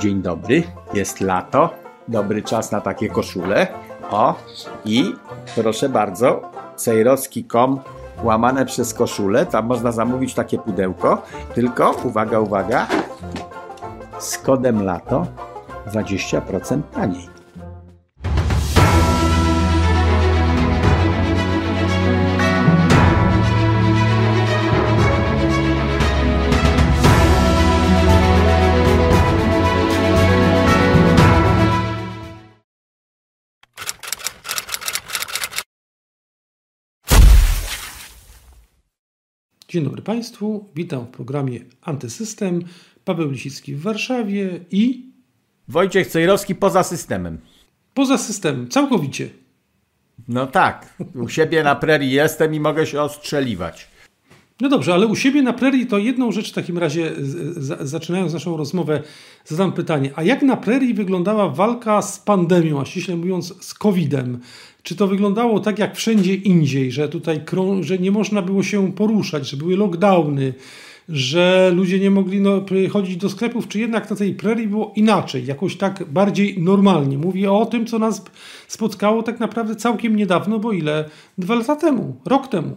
Dzień dobry, jest lato, dobry czas na takie koszule. O, i proszę bardzo, cejrowski.com łamane przez koszulę, tam można zamówić takie pudełko, tylko uwaga, uwaga, z kodem lato 20% taniej. Dzień dobry Państwu, witam w programie Antysystem. Paweł Lisicki w Warszawie i Wojciech Cejrowski poza systemem. poza systemem, całkowicie. No tak, u siebie na prerii jestem i mogę się ostrzeliwać. No dobrze, ale u siebie na prerii to jedną rzecz w takim razie, z- z- zaczynając naszą rozmowę, zadam pytanie. A jak na prerii wyglądała walka z pandemią, a ściśle mówiąc z COVID-em? Czy to wyglądało tak jak wszędzie indziej, że tutaj że nie można było się poruszać, że były lockdowny, że ludzie nie mogli no, chodzić do sklepów, czy jednak na tej prerii było inaczej, jakoś tak bardziej normalnie? Mówię o tym, co nas spotkało tak naprawdę całkiem niedawno, bo ile? Dwa lata temu, rok temu.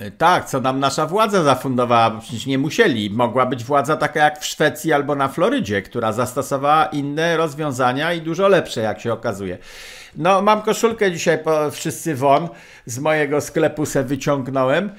E, Tak, co nam nasza władza zafundowała, bo przecież nie musieli. Mogła być władza taka jak w Szwecji albo na Florydzie, która zastosowała inne rozwiązania i dużo lepsze, jak się okazuje. No, mam koszulkę dzisiaj, po, wszyscy won, z mojego sklepu se wyciągnąłem.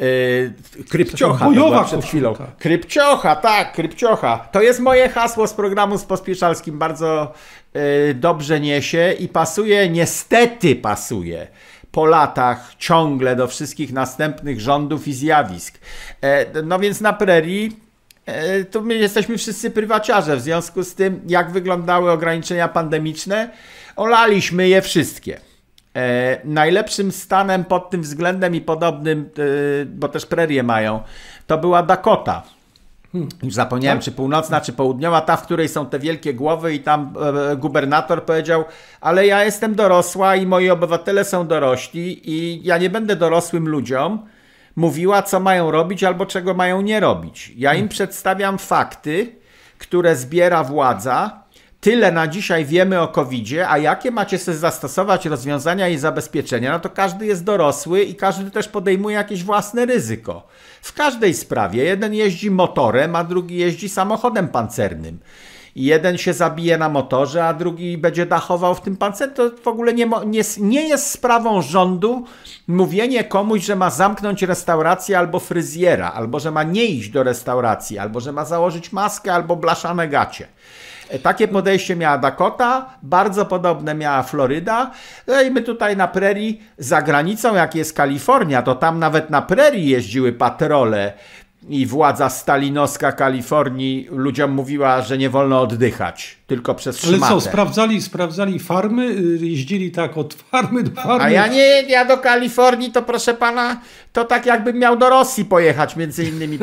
Yy, krypciocha to była przed chwilą. Krypciocha, tak, krypciocha. To jest moje hasło z programu z Pospieszalskim. Bardzo yy, dobrze niesie i pasuje, niestety pasuje po latach ciągle do wszystkich następnych rządów i zjawisk. E, no więc na prerii e, to my jesteśmy wszyscy prywaciarze. W związku z tym, jak wyglądały ograniczenia pandemiczne, olaliśmy je wszystkie. E, najlepszym stanem pod tym względem i podobnym, bo też prerie mają, to była Dakota. Już zapomniałem, czy północna, czy południowa, ta, w której są te wielkie głowy, i tam e, gubernator powiedział: Ale ja jestem dorosła i moi obywatele są dorośli, i ja nie będę dorosłym ludziom mówiła, co mają robić albo czego mają nie robić. Ja im przedstawiam fakty, które zbiera władza. Tyle na dzisiaj wiemy o COVID-zie, a jakie macie sobie zastosować rozwiązania i zabezpieczenia, no to każdy jest dorosły i każdy też podejmuje jakieś własne ryzyko. W każdej sprawie jeden jeździ motorem, a drugi jeździ samochodem pancernym. I jeden się zabije na motorze, a drugi będzie dachował w tym pancerze. To w ogóle nie, nie, nie jest sprawą rządu mówienie komuś, że ma zamknąć restaurację albo fryzjera, albo że ma nie iść do restauracji, albo że ma założyć maskę albo blaszane gacie. E, Takie podejście miała Dakota, bardzo podobne miała Floryda. No i my tutaj na prerii, za granicą jak jest Kalifornia, to tam nawet na prerii jeździły patrole i władza stalinowska Kalifornii ludziom mówiła, że nie wolno oddychać, tylko przez Ale szmatę. co, sprawdzali, sprawdzali farmy, y, jeździli tak od farmy do farmy. A ja nie, ja do Kalifornii to proszę pana, to tak jakbym miał do Rosji pojechać między innymi.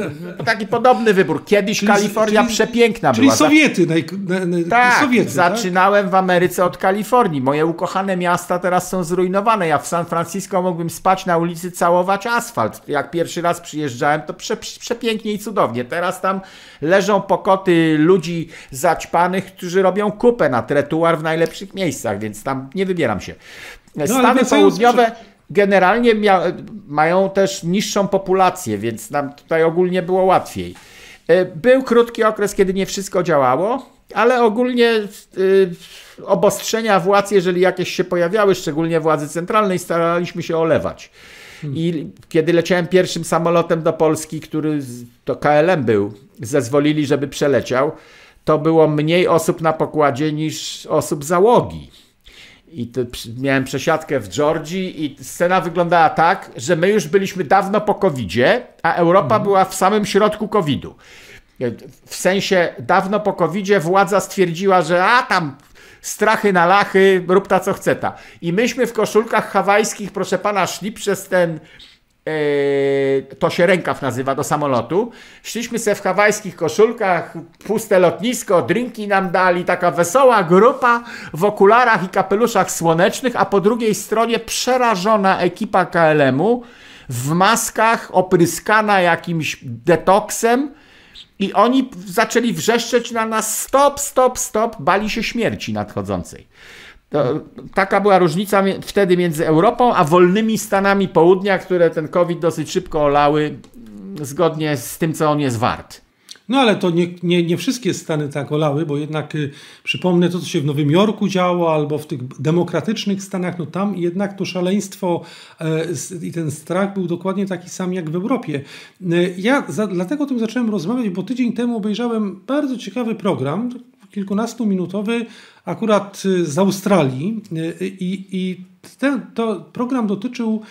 Taki podobny wybór. Kiedyś Czyli- Kalifornia czyli- przepiękna Czyli była. Sowiety, naj, na, na, Tak, Sowiety, zaczynałem w Ameryce od Kalifornii. Moje ukochane miasta teraz są zrujnowane. Ja w San Francisco mógłbym spać na ulicy, całować asfalt. Jak pierwszy raz przyjeżdżałem, to prze, przepięknie i cudownie. Teraz tam leżą pokoty ludzi zaćpanych, którzy robią kupę na tretuar w najlepszych miejscach, więc tam nie wybieram się. ale Stany południowe generalnie mia- mają też niższą populację, więc nam tutaj ogólnie było łatwiej. E, Był krótki okres, kiedy nie wszystko działało, ale ogólnie y, obostrzenia władz, jeżeli jakieś się pojawiały, szczególnie władzy centralnej, staraliśmy się olewać. I kiedy leciałem pierwszym samolotem do Polski, który to KLM był, zezwolili, żeby przeleciał, to było mniej osób na pokładzie niż osób załogi. I miałem przesiadkę w Georgii i scena wyglądała tak, że my już byliśmy dawno po covidzie, a Europa była w samym środku covidu. W sensie dawno po covidzie władza stwierdziła, że a tam strachy na lachy, rób ta co chce ta. I myśmy w koszulkach hawajskich, proszę pana, szli przez ten to się rękaw nazywa do samolotu. Szliśmy sobie w hawajskich koszulkach, puste lotnisko, drinki nam dali, taka wesoła grupa w okularach i kapeluszach słonecznych, a po drugiej stronie przerażona ekipa KLM-u w maskach, opryskana jakimś detoksem I oni zaczęli wrzeszczeć na nas stop, stop, stop, bali się śmierci nadchodzącej. To, taka była różnica wtedy między Europą a wolnymi Stanami Południa, które ten COVID dosyć szybko olały, zgodnie z tym, co on jest wart. No ale to nie, nie, nie wszystkie Stany tak olały, bo jednak y, przypomnę to, co się w Nowym Jorku działo, albo w tych demokratycznych Stanach, no tam jednak to szaleństwo y, i ten strach był dokładnie taki sam jak w Europie. Y, ja za, dlatego o tym zacząłem rozmawiać, bo tydzień temu obejrzałem bardzo ciekawy program, kilkunastominutowy, akurat y, z Australii y, i, i ten to program dotyczył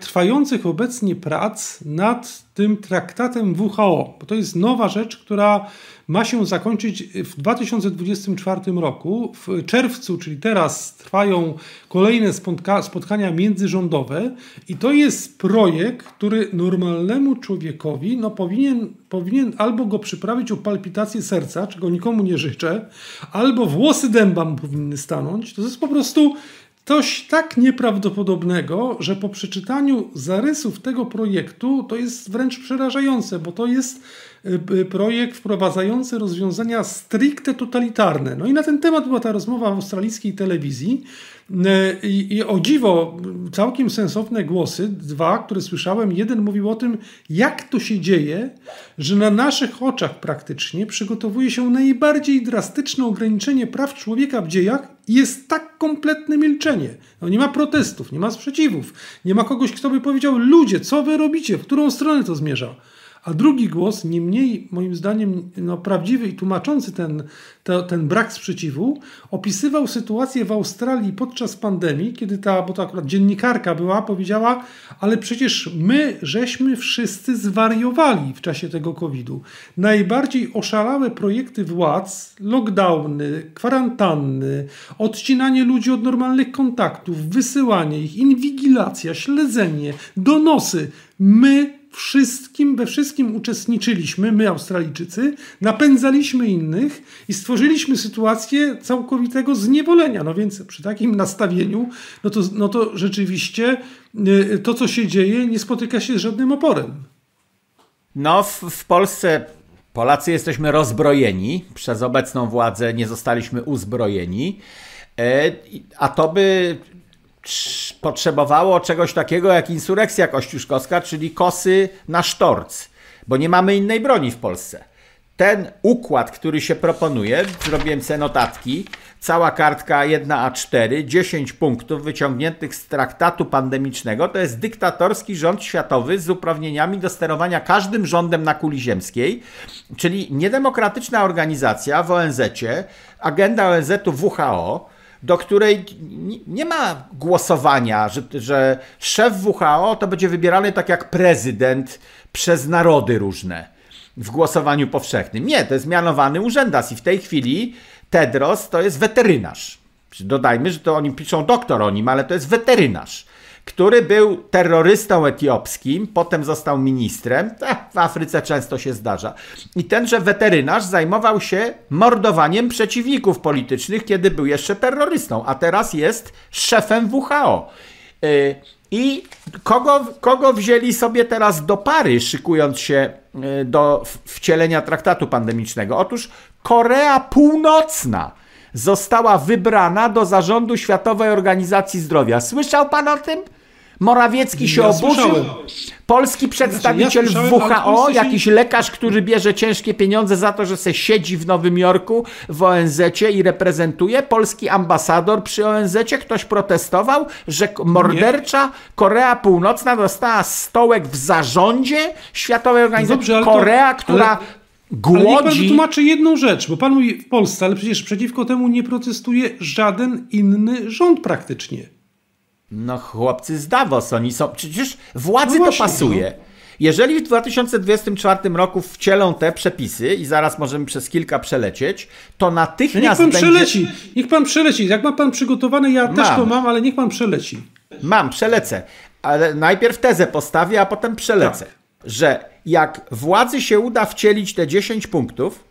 trwających obecnie prac nad tym traktatem WHO, bo to jest nowa rzecz, która ma się zakończyć w 2024 roku. W czerwcu, czyli teraz, trwają kolejne spotka spotkania międzyrządowe i to jest projekt, który normalnemu człowiekowi no, powinien, powinien albo go przyprawić o palpitację serca, czego nikomu nie życzę, albo włosy dęba mu powinny stanąć. To jest po prostu Coś tak nieprawdopodobnego, że po przeczytaniu zarysów tego projektu to jest wręcz przerażające, bo to jest projekt wprowadzający rozwiązania stricte totalitarne. No i na ten temat była ta rozmowa w australijskiej telewizji. E, I, I, o dziwo, całkiem sensowne głosy, dwa, które słyszałem. Jeden mówił o tym, jak to się dzieje, że na naszych oczach praktycznie przygotowuje się najbardziej drastyczne ograniczenie praw człowieka w dziejach i jest tak kompletne milczenie. No nie ma protestów, nie ma sprzeciwów, nie ma kogoś, kto by powiedział: Ludzie, co wy robicie, w którą stronę to zmierza? A drugi głos, nie mniej moim zdaniem no, prawdziwy i tłumaczący ten, to, ten brak sprzeciwu, opisywał sytuację w Australii podczas pandemii, kiedy ta, bo to akurat dziennikarka była, powiedziała, ale przecież my żeśmy wszyscy zwariowali w czasie tego COVID-u. Najbardziej oszalałe projekty władz, lockdowny, kwarantanny, odcinanie ludzi od normalnych kontaktów, wysyłanie ich, inwigilacja, śledzenie, donosy. My wszystkim, we wszystkim uczestniczyliśmy, my Australijczycy, napędzaliśmy innych i stworzyliśmy sytuację całkowitego zniewolenia. No więc przy takim nastawieniu, no to, no to rzeczywiście y, to, co się dzieje, nie spotyka się z żadnym oporem. No, w, w Polsce Polacy jesteśmy rozbrojeni. Przez obecną władzę nie zostaliśmy uzbrojeni. E, a to by potrzebowało czegoś takiego jak insurekcja kościuszkowska, czyli kosy na sztorc, bo nie mamy innej broni w Polsce. Ten układ, który się proponuje, zrobiłem sobie notatki, cała kartka 1A4, 10 punktów wyciągniętych z traktatu pandemicznego, to jest dyktatorski rząd światowy z uprawnieniami do sterowania każdym rządem na kuli ziemskiej, czyli niedemokratyczna organizacja w ONZ-cie, agenda ONZ-u WHO, do której nie ma głosowania, że, że szef WHO to będzie wybierany tak jak prezydent przez narody różne w głosowaniu powszechnym. Nie, to jest mianowany urzędas i w tej chwili Tedros to jest weterynarz. Dodajmy, że to oni piszą doktor o nim, ale to jest weterynarz który był terrorystą etiopskim, potem został ministrem. w Afryce często się zdarza. I tenże weterynarz zajmował się mordowaniem przeciwników politycznych, kiedy był jeszcze terrorystą, a teraz jest szefem WHO. Y, I kogo, kogo wzięli sobie teraz do pary, szykując się y, do wcielenia traktatu pandemicznego? Otóż Korea Północna została wybrana do zarządu Światowej Organizacji Zdrowia. Słyszał pan o tym? Morawiecki się ja oburzył. Słyszałem. Polski przedstawiciel znaczy, ja w WHO, jakiś lekarz, który bierze ciężkie pieniądze za to, że se siedzi w Nowym Jorku w ONZ-cie i reprezentuje. Polski ambasador przy ONZ-cie, ktoś protestował, że mordercza Nie. Korea Północna dostała stołek w zarządzie Światowej Organizacji. Dobrze, Korea, to, która ale... Głodzi. Ale niech pan tłumaczy jedną rzecz, bo pan mówi w Polsce, ale przecież przeciwko temu nie protestuje żaden inny rząd praktycznie. No chłopcy z Davos, oni są, przecież władzy no właśnie, to pasuje. No. Jeżeli w 2024 roku wcielą te przepisy i zaraz możemy przez kilka przelecieć, to natychmiast niech pan będzie... przeleci, niech pan przeleci. Jak ma pan przygotowane, ja mam. też to mam, ale niech pan przeleci. Mam, przelecę. Ale najpierw tezę postawię, a potem przelecę. Tak. Że jak władzy się uda wcielić te 10 punktów,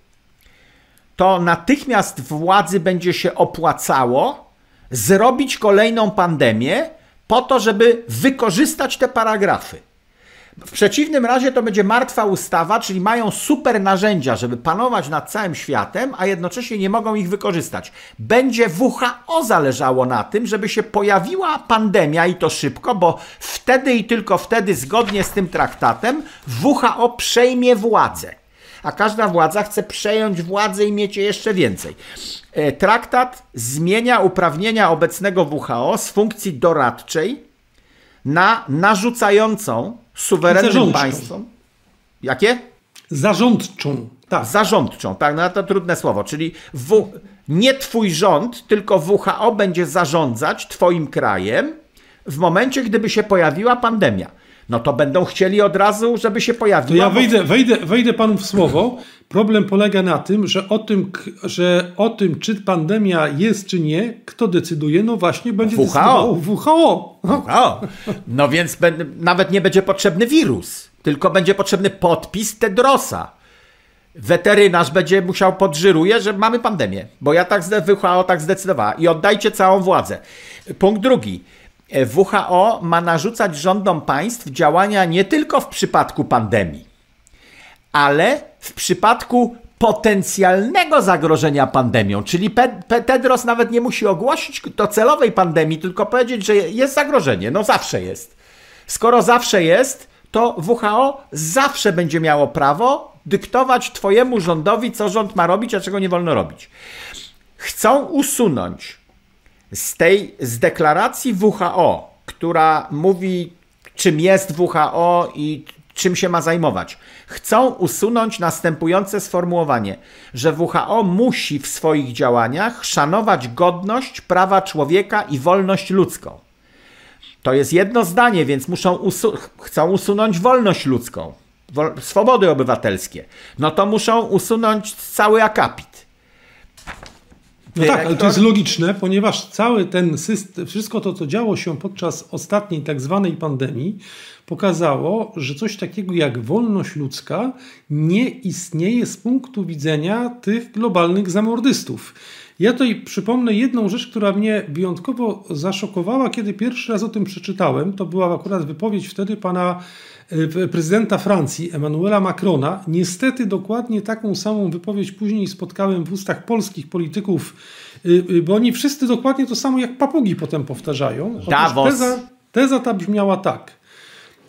to natychmiast władzy będzie się opłacało zrobić kolejną pandemię po to, żeby wykorzystać te paragrafy. W przeciwnym razie to będzie martwa ustawa, czyli mają super narzędzia, żeby panować nad całym światem, a jednocześnie nie mogą ich wykorzystać. Będzie WHO zależało na tym, żeby się pojawiła pandemia i to szybko, bo wtedy i tylko wtedy, zgodnie z tym traktatem, WHO przejmie władzę. A każda władza chce przejąć władzę i mieć jeszcze więcej. E, traktat zmienia uprawnienia obecnego WHO z funkcji doradczej na narzucającą suwerennym Zarządczą. państwom. Jakie? Zarządczą. Tak. Zarządczą, tak, no to trudne słowo, czyli w, nie twój rząd, tylko WHO będzie zarządzać twoim krajem w momencie, gdyby się pojawiła pandemia. No to będą chcieli od razu, żeby się To pojawiła. ja wejdę, wejdę, wejdę panu w słowo. Problem polega na tym, że o tym, że o tym, czy pandemia jest, czy nie, kto decyduje, no właśnie będzie WHO. decydował WHO. No. No więc nawet nie będzie potrzebny wirus, tylko będzie potrzebny podpis Tedrosa. Weterynarz będzie musiał podżyruje, że mamy pandemię, bo ja tak WHO tak zdecydowała i oddajcie całą władzę. Punkt drugi. E, WHO ma narzucać rządom państw działania nie tylko w przypadku pandemii, ale w przypadku potencjalnego zagrożenia pandemią, czyli Pe- Pe- Tedros nawet nie musi ogłosić docelowej pandemii, tylko powiedzieć, że jest zagrożenie. No zawsze jest. Skoro zawsze jest, to WHO zawsze będzie miało prawo dyktować Twojemu rządowi, co rząd ma robić, a czego nie wolno robić. Chcą usunąć z tej z deklaracji WHO, która mówi, czym jest WHO i czym się ma zajmować. Chcą usunąć następujące sformułowanie, że WHO musi w swoich działaniach szanować godność, prawa człowieka i wolność ludzką. To jest jedno zdanie, więc muszą usu- chcą usunąć wolność ludzką, swobody obywatelskie. No to muszą usunąć cały akapit. No tak, ale to jest logiczne, ponieważ cały ten system, wszystko to, co działo się podczas ostatniej tak zwanej pandemii, pokazało, że coś takiego jak wolność ludzka nie istnieje z punktu widzenia tych globalnych zamordystów. Ja tutaj przypomnę jedną rzecz, która mnie wyjątkowo zaszokowała, kiedy pierwszy raz o tym przeczytałem. To była akurat wypowiedź wtedy pana prezydenta Francji, Emmanuela Macrona. Niestety dokładnie taką samą wypowiedź później spotkałem w ustach polskich polityków, y, y, bo oni wszyscy dokładnie to samo jak papugi potem powtarzają. Davos. Teza, teza ta brzmiała tak.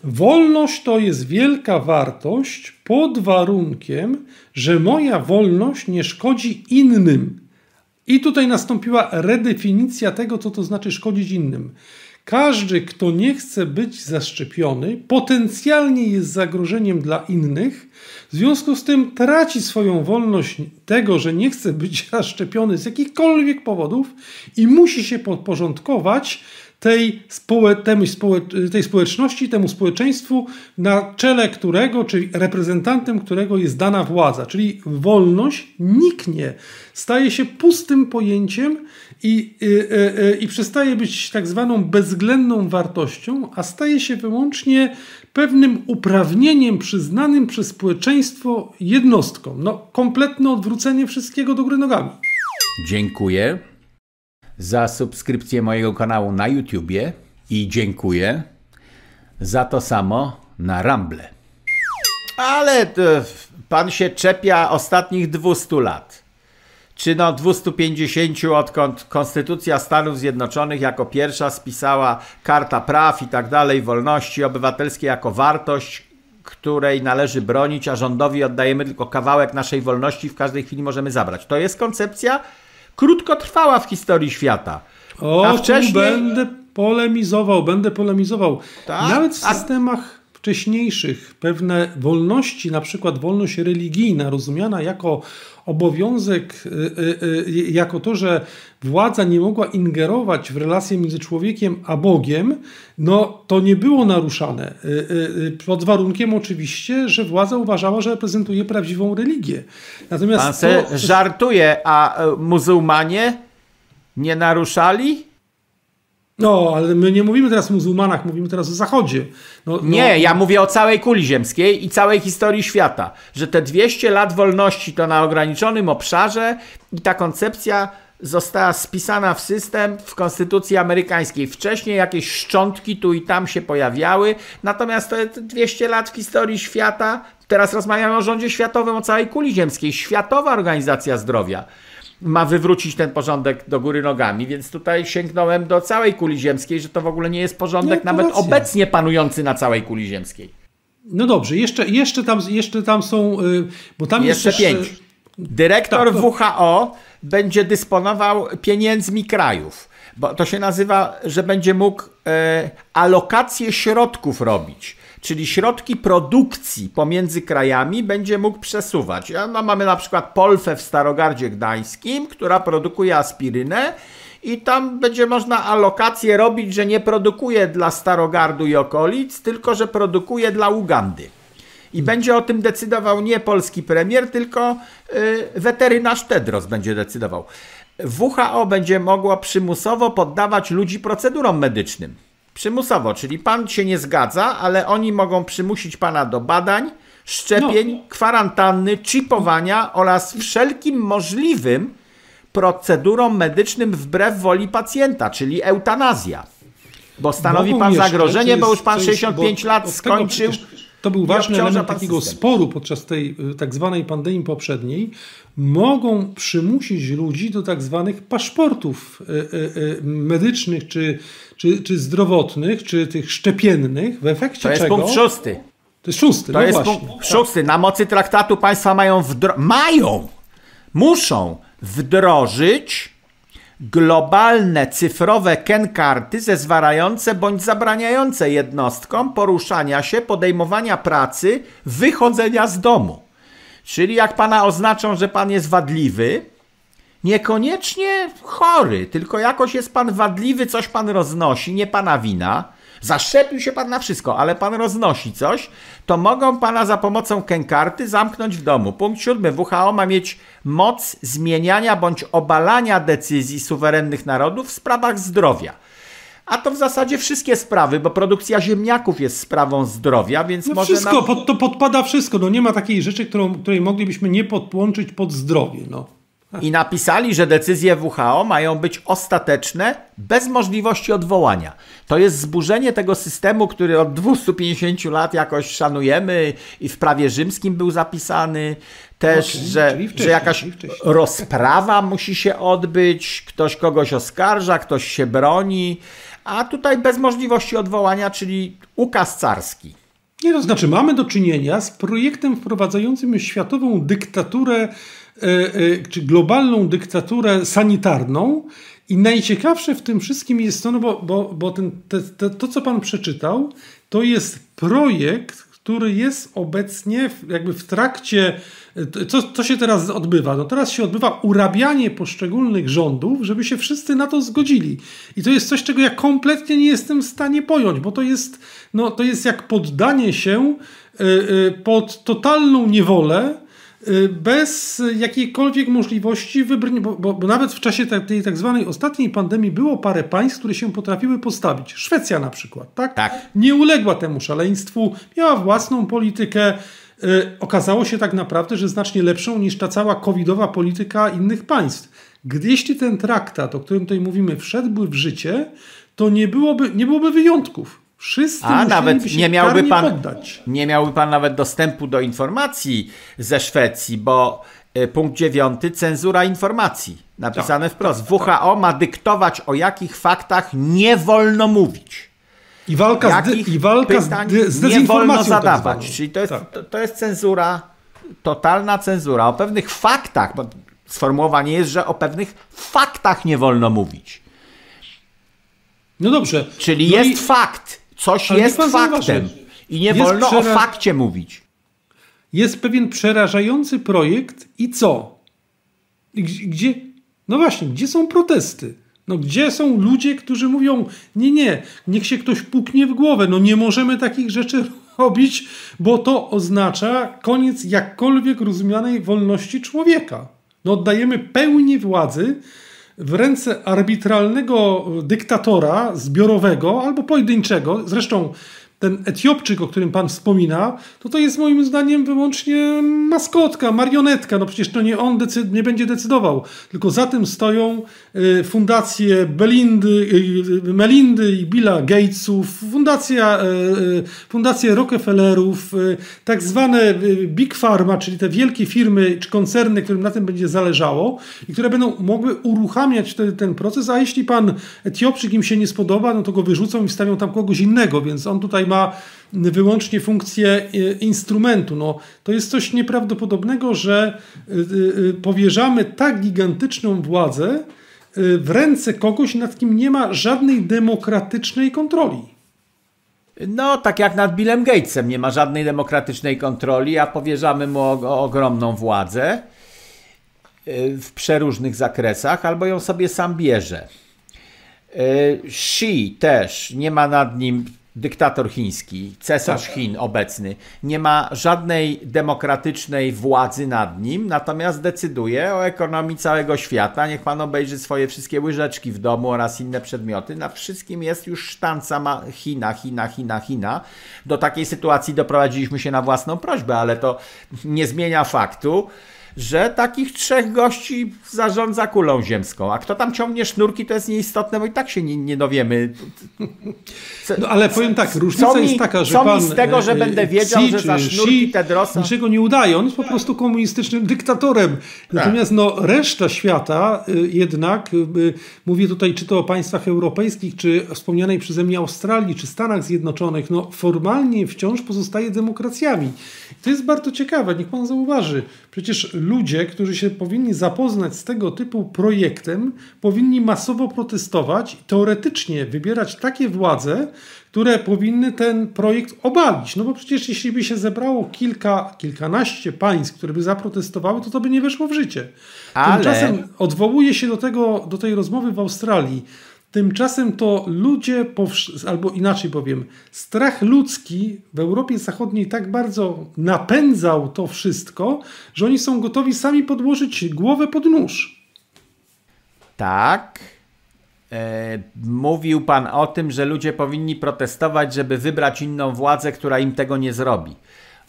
Wolność to jest wielka wartość pod warunkiem, że moja wolność nie szkodzi innym. I tutaj nastąpiła redefinicja tego, co to znaczy szkodzić innym. Każdy, kto nie chce być zaszczepiony, potencjalnie jest zagrożeniem dla innych, w związku z tym traci swoją wolność tego, że nie chce być zaszczepiony z jakichkolwiek powodów i musi się podporządkować tej, społe, temu społe, tej społeczności, temu społeczeństwu, na czele którego, czyli reprezentantem którego jest dana władza. Czyli wolność niknie, staje się pustym pojęciem i, i, i, i przestaje być tak zwaną bezwzględną wartością, a staje się wyłącznie pewnym uprawnieniem przyznanym przez społeczeństwo jednostkom. No, kompletne odwrócenie wszystkiego do góry nogami. Dziękuję za subskrypcję mojego kanału na YouTubie i dziękuję za to samo na Rumble. Ale e, pan się czepia ostatnich 200 lat. Czy no 250 odkąd Konstytucja Stanów Zjednoczonych jako pierwsza spisała Karta Praw i tak dalej, wolności obywatelskie jako wartość, której należy bronić, a rządowi oddajemy tylko kawałek naszej wolności, w każdej chwili możemy zabrać. To jest koncepcja krótkotrwała w historii świata. O, A wcześniej- będę polemizował, będę polemizował. Tak? Nawet w systemach wcześniejszych pewne wolności, na przykład wolność religijna, rozumiana jako obowiązek, y, y, y, jako to, że władza nie mogła ingerować w relacje między człowiekiem a Bogiem, no to nie było naruszane. Pod warunkiem oczywiście, że władza uważała, że reprezentuje prawdziwą religię. Natomiast Pan to- żartuje, a muzułmanie nie naruszali? No, ale my nie mówimy teraz o muzułmanach, mówimy teraz o Zachodzie. No, no, Nie, ja mówię o całej kuli ziemskiej i całej historii świata. Że te 200 lat wolności to na ograniczonym obszarze i ta koncepcja została spisana w system w konstytucji amerykańskiej. Wcześniej jakieś szczątki tu i tam się pojawiały, natomiast to jest 200 lat w historii świata. Teraz rozmawiamy o rządzie światowym, o całej kuli ziemskiej. Światowa Organizacja Zdrowia ma wywrócić ten porządek do góry nogami, więc tutaj sięgnąłem do całej kuli ziemskiej, że to w ogóle nie jest porządek nie, nawet racja. obecnie panujący na całej kuli ziemskiej. No dobrze, jeszcze, jeszcze, tam, jeszcze tam są, y, bo tam jeszcze jest pięć. Dyrektor tak, to... WHO będzie dysponował pieniędzmi krajów, bo to się nazywa, że będzie mógł e, alokację środków robić czyli środki produkcji pomiędzy krajami będzie mógł przesuwać. No, mamy na przykład Polfę w Starogardzie Gdańskim, która produkuje aspirynę i tam będzie można alokację robić, że nie produkuje dla Starogardu i okolic, tylko że produkuje dla Ugandy. I będzie o tym decydował nie polski premier, tylko yy, weterynarz Tedros będzie decydował. WHO będzie mogło przymusowo poddawać ludzi procedurom medycznym. Przymusowo, czyli pan się nie zgadza, ale oni mogą przymusić pana do badań, szczepień, no. kwarantanny, chipowania oraz wszelkim możliwym procedurom medycznym wbrew woli pacjenta, czyli eutanazja. Bo stanowi pan zagrożenie, bo już pan 65 lat skończył. To był ważny element takiego system. sporu podczas tej y, tak zwanej pandemii poprzedniej. Mogą przymusić ludzi do tak zwanych paszportów y, y, medycznych czy, czy, czy zdrowotnych, czy tych szczepiennych, w efekcie to jest czego... punkt szósty. To jest szósty, To no jest właśnie. punkt szósty. Na mocy traktatu państwa mają wdro- mają, muszą wdrożyć globalne cyfrowe kenkarty zezwalające bądź zabraniające jednostkom poruszania się, podejmowania pracy, wychodzenia z domu. Czyli jak pana oznaczą, że pan jest wadliwy, niekoniecznie chory, tylko jakoś jest pan wadliwy, coś pan roznosi, nie pana wina, zaszczepił się pan na wszystko, ale pan roznosi coś, to mogą pana za pomocą kenkarty zamknąć w domu. Punkt siódmy. WHO ma mieć moc zmieniania bądź obalania decyzji suwerennych narodów w sprawach zdrowia. A to w zasadzie wszystkie sprawy, bo produkcja ziemniaków jest sprawą zdrowia, więc no może. Wszystko, nam... pod, to podpada wszystko. No nie ma takiej rzeczy, którą, której moglibyśmy nie podłączyć pod zdrowie. No. I napisali, że decyzje WHO mają być ostateczne, bez możliwości odwołania. To jest zburzenie tego systemu, który od 250 lat jakoś szanujemy i w prawie rzymskim był zapisany. Też, okay, że, że jakaś rozprawa musi się odbyć, ktoś kogoś oskarża, ktoś się broni, a tutaj bez możliwości odwołania, czyli ukaz carski. Nie, to znaczy mamy do czynienia z projektem wprowadzającym światową dyktaturę czy globalną dyktaturę sanitarną. I najciekawsze w tym wszystkim jest to, no bo, bo, bo ten, te, te, to, co pan przeczytał, to jest projekt, który jest obecnie w, jakby w trakcie. Co, co się teraz odbywa? No teraz się odbywa urabianie poszczególnych rządów, żeby się wszyscy na to zgodzili. I to jest coś, czego ja kompletnie nie jestem w stanie pojąć, bo to jest, no, to jest jak poddanie się y, y, pod totalną niewolę bez jakiejkolwiek możliwości wybrania, bo, bo, bo, nawet w czasie tej tak zwanej ostatniej pandemii było parę państw, które się potrafiły postawić. Szwecja na przykład, tak? tak. Nie uległa temu szaleństwu, miała własną politykę. Y, okazało się tak naprawdę, że znacznie lepszą niż ta cała covidowa polityka innych państw. Gdy jeśli ten traktat, o którym tutaj mówimy, wszedłby w życie, to nie byłoby, nie byłoby wyjątków. Wszyscy A nawet nie miałby pan poddać. nie miałby pan nawet dostępu do informacji ze Szwecji, bo y, punkt dziewiąty cenzura informacji. Napisane tak, wprost. Tak, WHO ma dyktować o jakich faktach nie wolno mówić. I walka, z, i walka z, z nie wolno tak zadawać. Tak Czyli to jest, to, to jest cenzura, totalna cenzura. O pewnych faktach, bo sformułowanie jest, że o pewnych faktach nie wolno mówić. No dobrze. Czyli no jest i... fakt Coś Ale jest faktem i nie wolno przera... o fakcie mówić. Jest pewien przerażający projekt i co? Gdzie, no właśnie, gdzie są protesty? No gdzie są ludzie, którzy mówią, nie, nie, niech się ktoś puknie w głowę, no nie możemy takich rzeczy robić, bo to oznacza koniec jakkolwiek rozumianej wolności człowieka. No oddajemy pełnię władzy w ręce arbitralnego dyktatora zbiorowego albo pojedynczego. Zresztą ten Etiopczyk, o którym pan wspomina, to to jest moim zdaniem wyłącznie maskotka, marionetka. No przecież to nie on decyd nie będzie decydował, tylko za tym stoją y, fundacje Belindy, y, Melindy i Billa Gatesów, fundacja, y, y fundacje Rockefellerów, y, tak zwane y, Big Pharma, czyli te wielkie firmy czy koncerny, którym na tym będzie zależało i które będą mogły uruchamiać wtedy ten proces, a jeśli pan Etiopczyk im się nie spodoba, no to go wyrzucą i wstawią tam kogoś innego, więc on tutaj ma wyłącznie funkcję e, instrumentu. No, to jest coś nieprawdopodobnego, że e, e, powierzamy tak gigantyczną władzę w ręce kogoś, nad kim nie ma żadnej demokratycznej kontroli. No, tak jak nad Billem Gatesem nie ma żadnej demokratycznej kontroli, a powierzamy mu ogromną władzę w przeróżnych zakresach, albo ją sobie sam bierze. Xi też nie ma nad nim dyktator chiński, cesarz tak. Chin obecny, nie ma żadnej demokratycznej władzy nad nim, natomiast decyduje o ekonomii całego świata. Niech pan obejrzy swoje wszystkie łyżeczki w domu oraz inne przedmioty. Na wszystkim jest już sztanca China, China, China, China. Do takiej sytuacji doprowadziliśmy się na własną prośbę, ale to nie zmienia faktu, że takich trzech gości zarządza kulą ziemską. A kto tam ciągnie sznurki, to jest nieistotne, bo i tak się nie, nie dowiemy. Co, no ale powiem tak, różnica mi, jest taka, że co pan... mi z tego, że e, będę wiedział, że za sznurki Tedrosa... Niczego nie udaje, on jest po prostu komunistycznym dyktatorem. Tak. Natomiast tak. no, reszta świata jednak, mówię tutaj czy to o państwach europejskich, czy wspomnianej przeze mnie Australii, czy Stanach Zjednoczonych, no formalnie wciąż pozostaje demokracjami. To jest bardzo ciekawe, niech pan zauważy. Przecież ludzie, którzy się powinni zapoznać z tego typu projektem, powinni masowo protestować i teoretycznie wybierać takie władze, które powinny ten projekt obalić. No bo przecież jeśli by się zebrało kilka, kilkanaście państw, które by zaprotestowały, to to by nie weszło w życie. Ale... Tymczasem odwołuje się do, tego, do tej rozmowy w Australii. Tymczasem to ludzie, albo inaczej powiem, strach ludzki w Europie Zachodniej tak bardzo napędzał to wszystko, że oni są gotowi sami podłożyć głowę pod nóż. Tak. E, mówił pan o tym, że ludzie powinni protestować, żeby wybrać inną władzę, która im tego nie zrobi.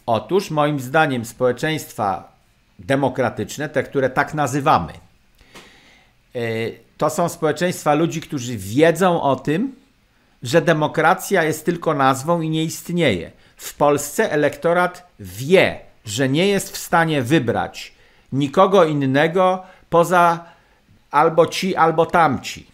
Otóż, moim zdaniem, społeczeństwa demokratyczne, te, które tak nazywamy, e, to są społeczeństwa ludzi, którzy wiedzą o tym, że demokracja jest tylko nazwą i nie istnieje. W Polsce elektorat wie, że nie jest w stanie wybrać nikogo innego poza albo ci, albo tamci.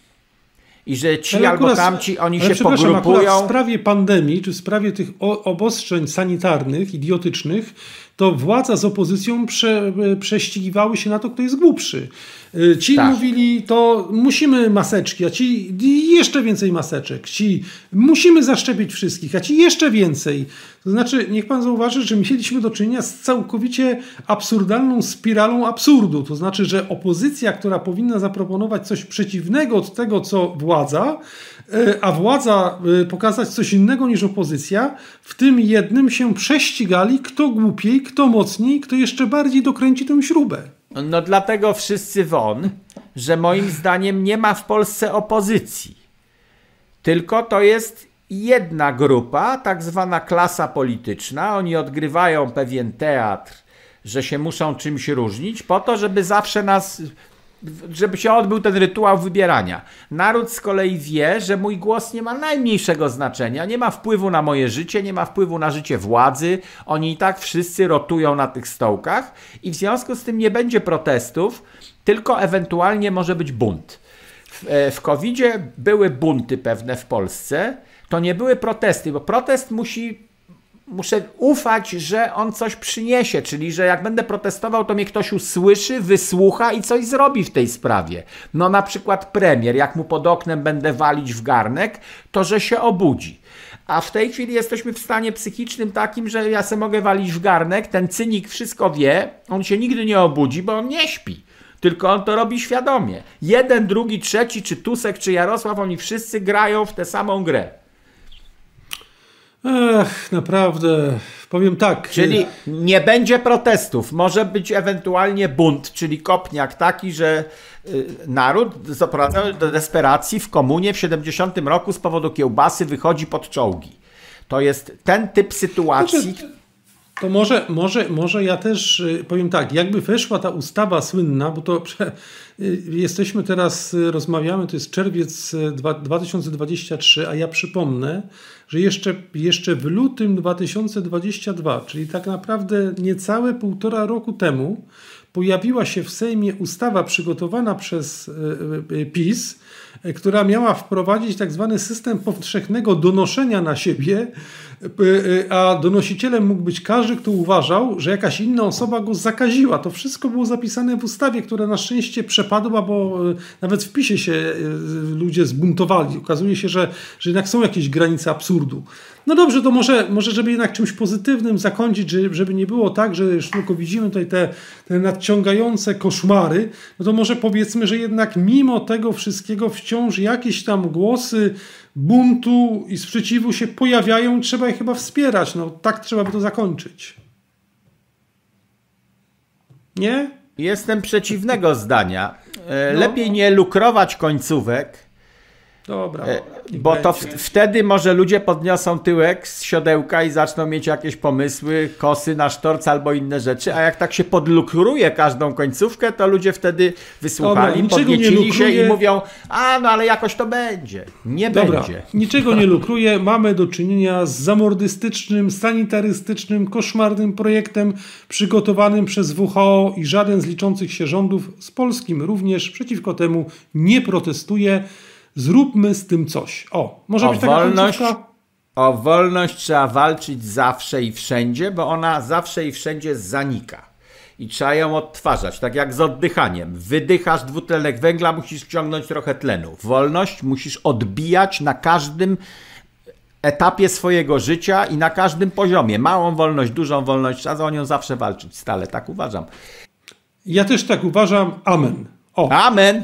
I że ci ale albo akurat, tamci, oni się pogrupują. W sprawie pandemii, czy w sprawie tych obostrzeń sanitarnych, idiotycznych, to władza z opozycją prze, prześcigiwały się na to, kto jest głupszy. Y, ci tak. mówili, to musimy maseczki, a ci jeszcze więcej maseczek. Ci musimy zaszczepić wszystkich, a ci jeszcze więcej. To znaczy, niech pan zauważy, że mieliśmy do czynienia z całkowicie absurdalną spiralą absurdu. To znaczy, że opozycja, która powinna zaproponować coś przeciwnego od tego, co władza, y, a władza y, pokazać coś innego niż opozycja, w tym jednym się prześcigali, kto głupiej, kto mocniej, kto jeszcze bardziej dokręci tę śrubę. No dlatego wszyscy won, że moim zdaniem nie ma w Polsce opozycji. Tylko to jest jedna grupa, tak zwana klasa polityczna. Oni odgrywają pewien teatr, że się muszą czymś różnić, po to, żeby zawsze nas żeby się odbył ten rytuał wybierania. Naród z kolei wie, że mój głos nie ma najmniejszego znaczenia, nie ma wpływu na moje życie, nie ma wpływu na życie władzy. Oni i tak wszyscy rotują na tych stołkach i w związku z tym nie będzie protestów, tylko ewentualnie może być bunt. W, e, w były bunty pewne w Polsce, to nie były protesty, bo protest musi muszę ufać, że on coś przyniesie, czyli że jak będę protestował, to mnie ktoś usłyszy, wysłucha i coś zrobi w tej sprawie. No na przykład premier, jak mu pod oknem będę walić w garnek, to że się obudzi. A w tej chwili jesteśmy w stanie psychicznym takim, że ja se mogę walić w garnek, ten cynik wszystko wie, on się nigdy nie obudzi, bo on nie śpi. Tylko on to robi świadomie. Jeden, drugi, trzeci, czy Tusek, czy Jarosław, oni wszyscy grają w tę samą grę. Ech, naprawdę, powiem tak. Czyli nie będzie protestów, może być ewentualnie bunt, czyli kopniak taki, że y, naród doprowadzony do desperacji w komunie w 70 roku z powodu kiełbasy wychodzi pod czołgi. To jest ten typ sytuacji. Znaczy, to może, może, może ja też y, powiem tak, jakby weszła ta ustawa słynna, bo to y, jesteśmy teraz, y, rozmawiamy, to jest czerwiec 2023, a ja przypomnę, że jeszcze, jeszcze w lutym 2022, czyli tak naprawdę niecałe półtora roku temu, pojawiła się w Sejmie ustawa przygotowana przez PiS, która miała wprowadzić tak zwany system powszechnego donoszenia na siebie, a donosicielem mógł być każdy, kto uważał, że jakaś inna osoba go zakaziła. To wszystko było zapisane w ustawie, która na szczęście przepadła, bo e, nawet w PiSie się e, ludzie zbuntowali. Okazuje się, że, że jednak są jakieś granice absurdu. No dobrze, to może, może żeby jednak czymś pozytywnym zakończyć, żeby nie było tak, że już tylko widzimy tutaj te, te nadciągające koszmary, no to może powiedzmy, że jednak mimo tego wszystkiego wciąż jakieś tam głosy buntu i sprzeciwu się pojawiają trzeba je chyba wspierać. No tak trzeba by to zakończyć. Nie? Jestem przeciwnego zdania. E, no. Lepiej nie lukrować końcówek, Dobra. E, bo to w, wtedy może ludzie podniosą tyłek z siodełka i zaczną mieć jakieś pomysły, kosy na sztorc albo inne rzeczy, a jak tak się podlukruje każdą końcówkę, to ludzie wtedy wysłuchali, Dobra, podniecili się i mówią, a no ale jakoś to będzie. Nie Dobra, będzie. Niczego nie lukruje. Mamy do czynienia z zamordystycznym, sanitarystycznym, koszmarnym projektem przygotowanym przez WHO i żaden z liczących się rządów z polskim również przeciwko temu nie protestuje. Zróbmy z tym coś. O, może o być taka wolność, O wolność trzeba walczyć zawsze i wszędzie, bo ona zawsze i wszędzie zanika. I trzeba ją odtwarzać, tak jak z oddychaniem. Wydychasz dwutlenek węgla, musisz wciągnąć trochę tlenu. Wolność musisz odbijać na każdym etapie swojego życia i na każdym poziomie. Małą wolność, dużą wolność, trzeba o nią zawsze walczyć stale, tak uważam. Ja też tak uważam. Amen. O. Amen.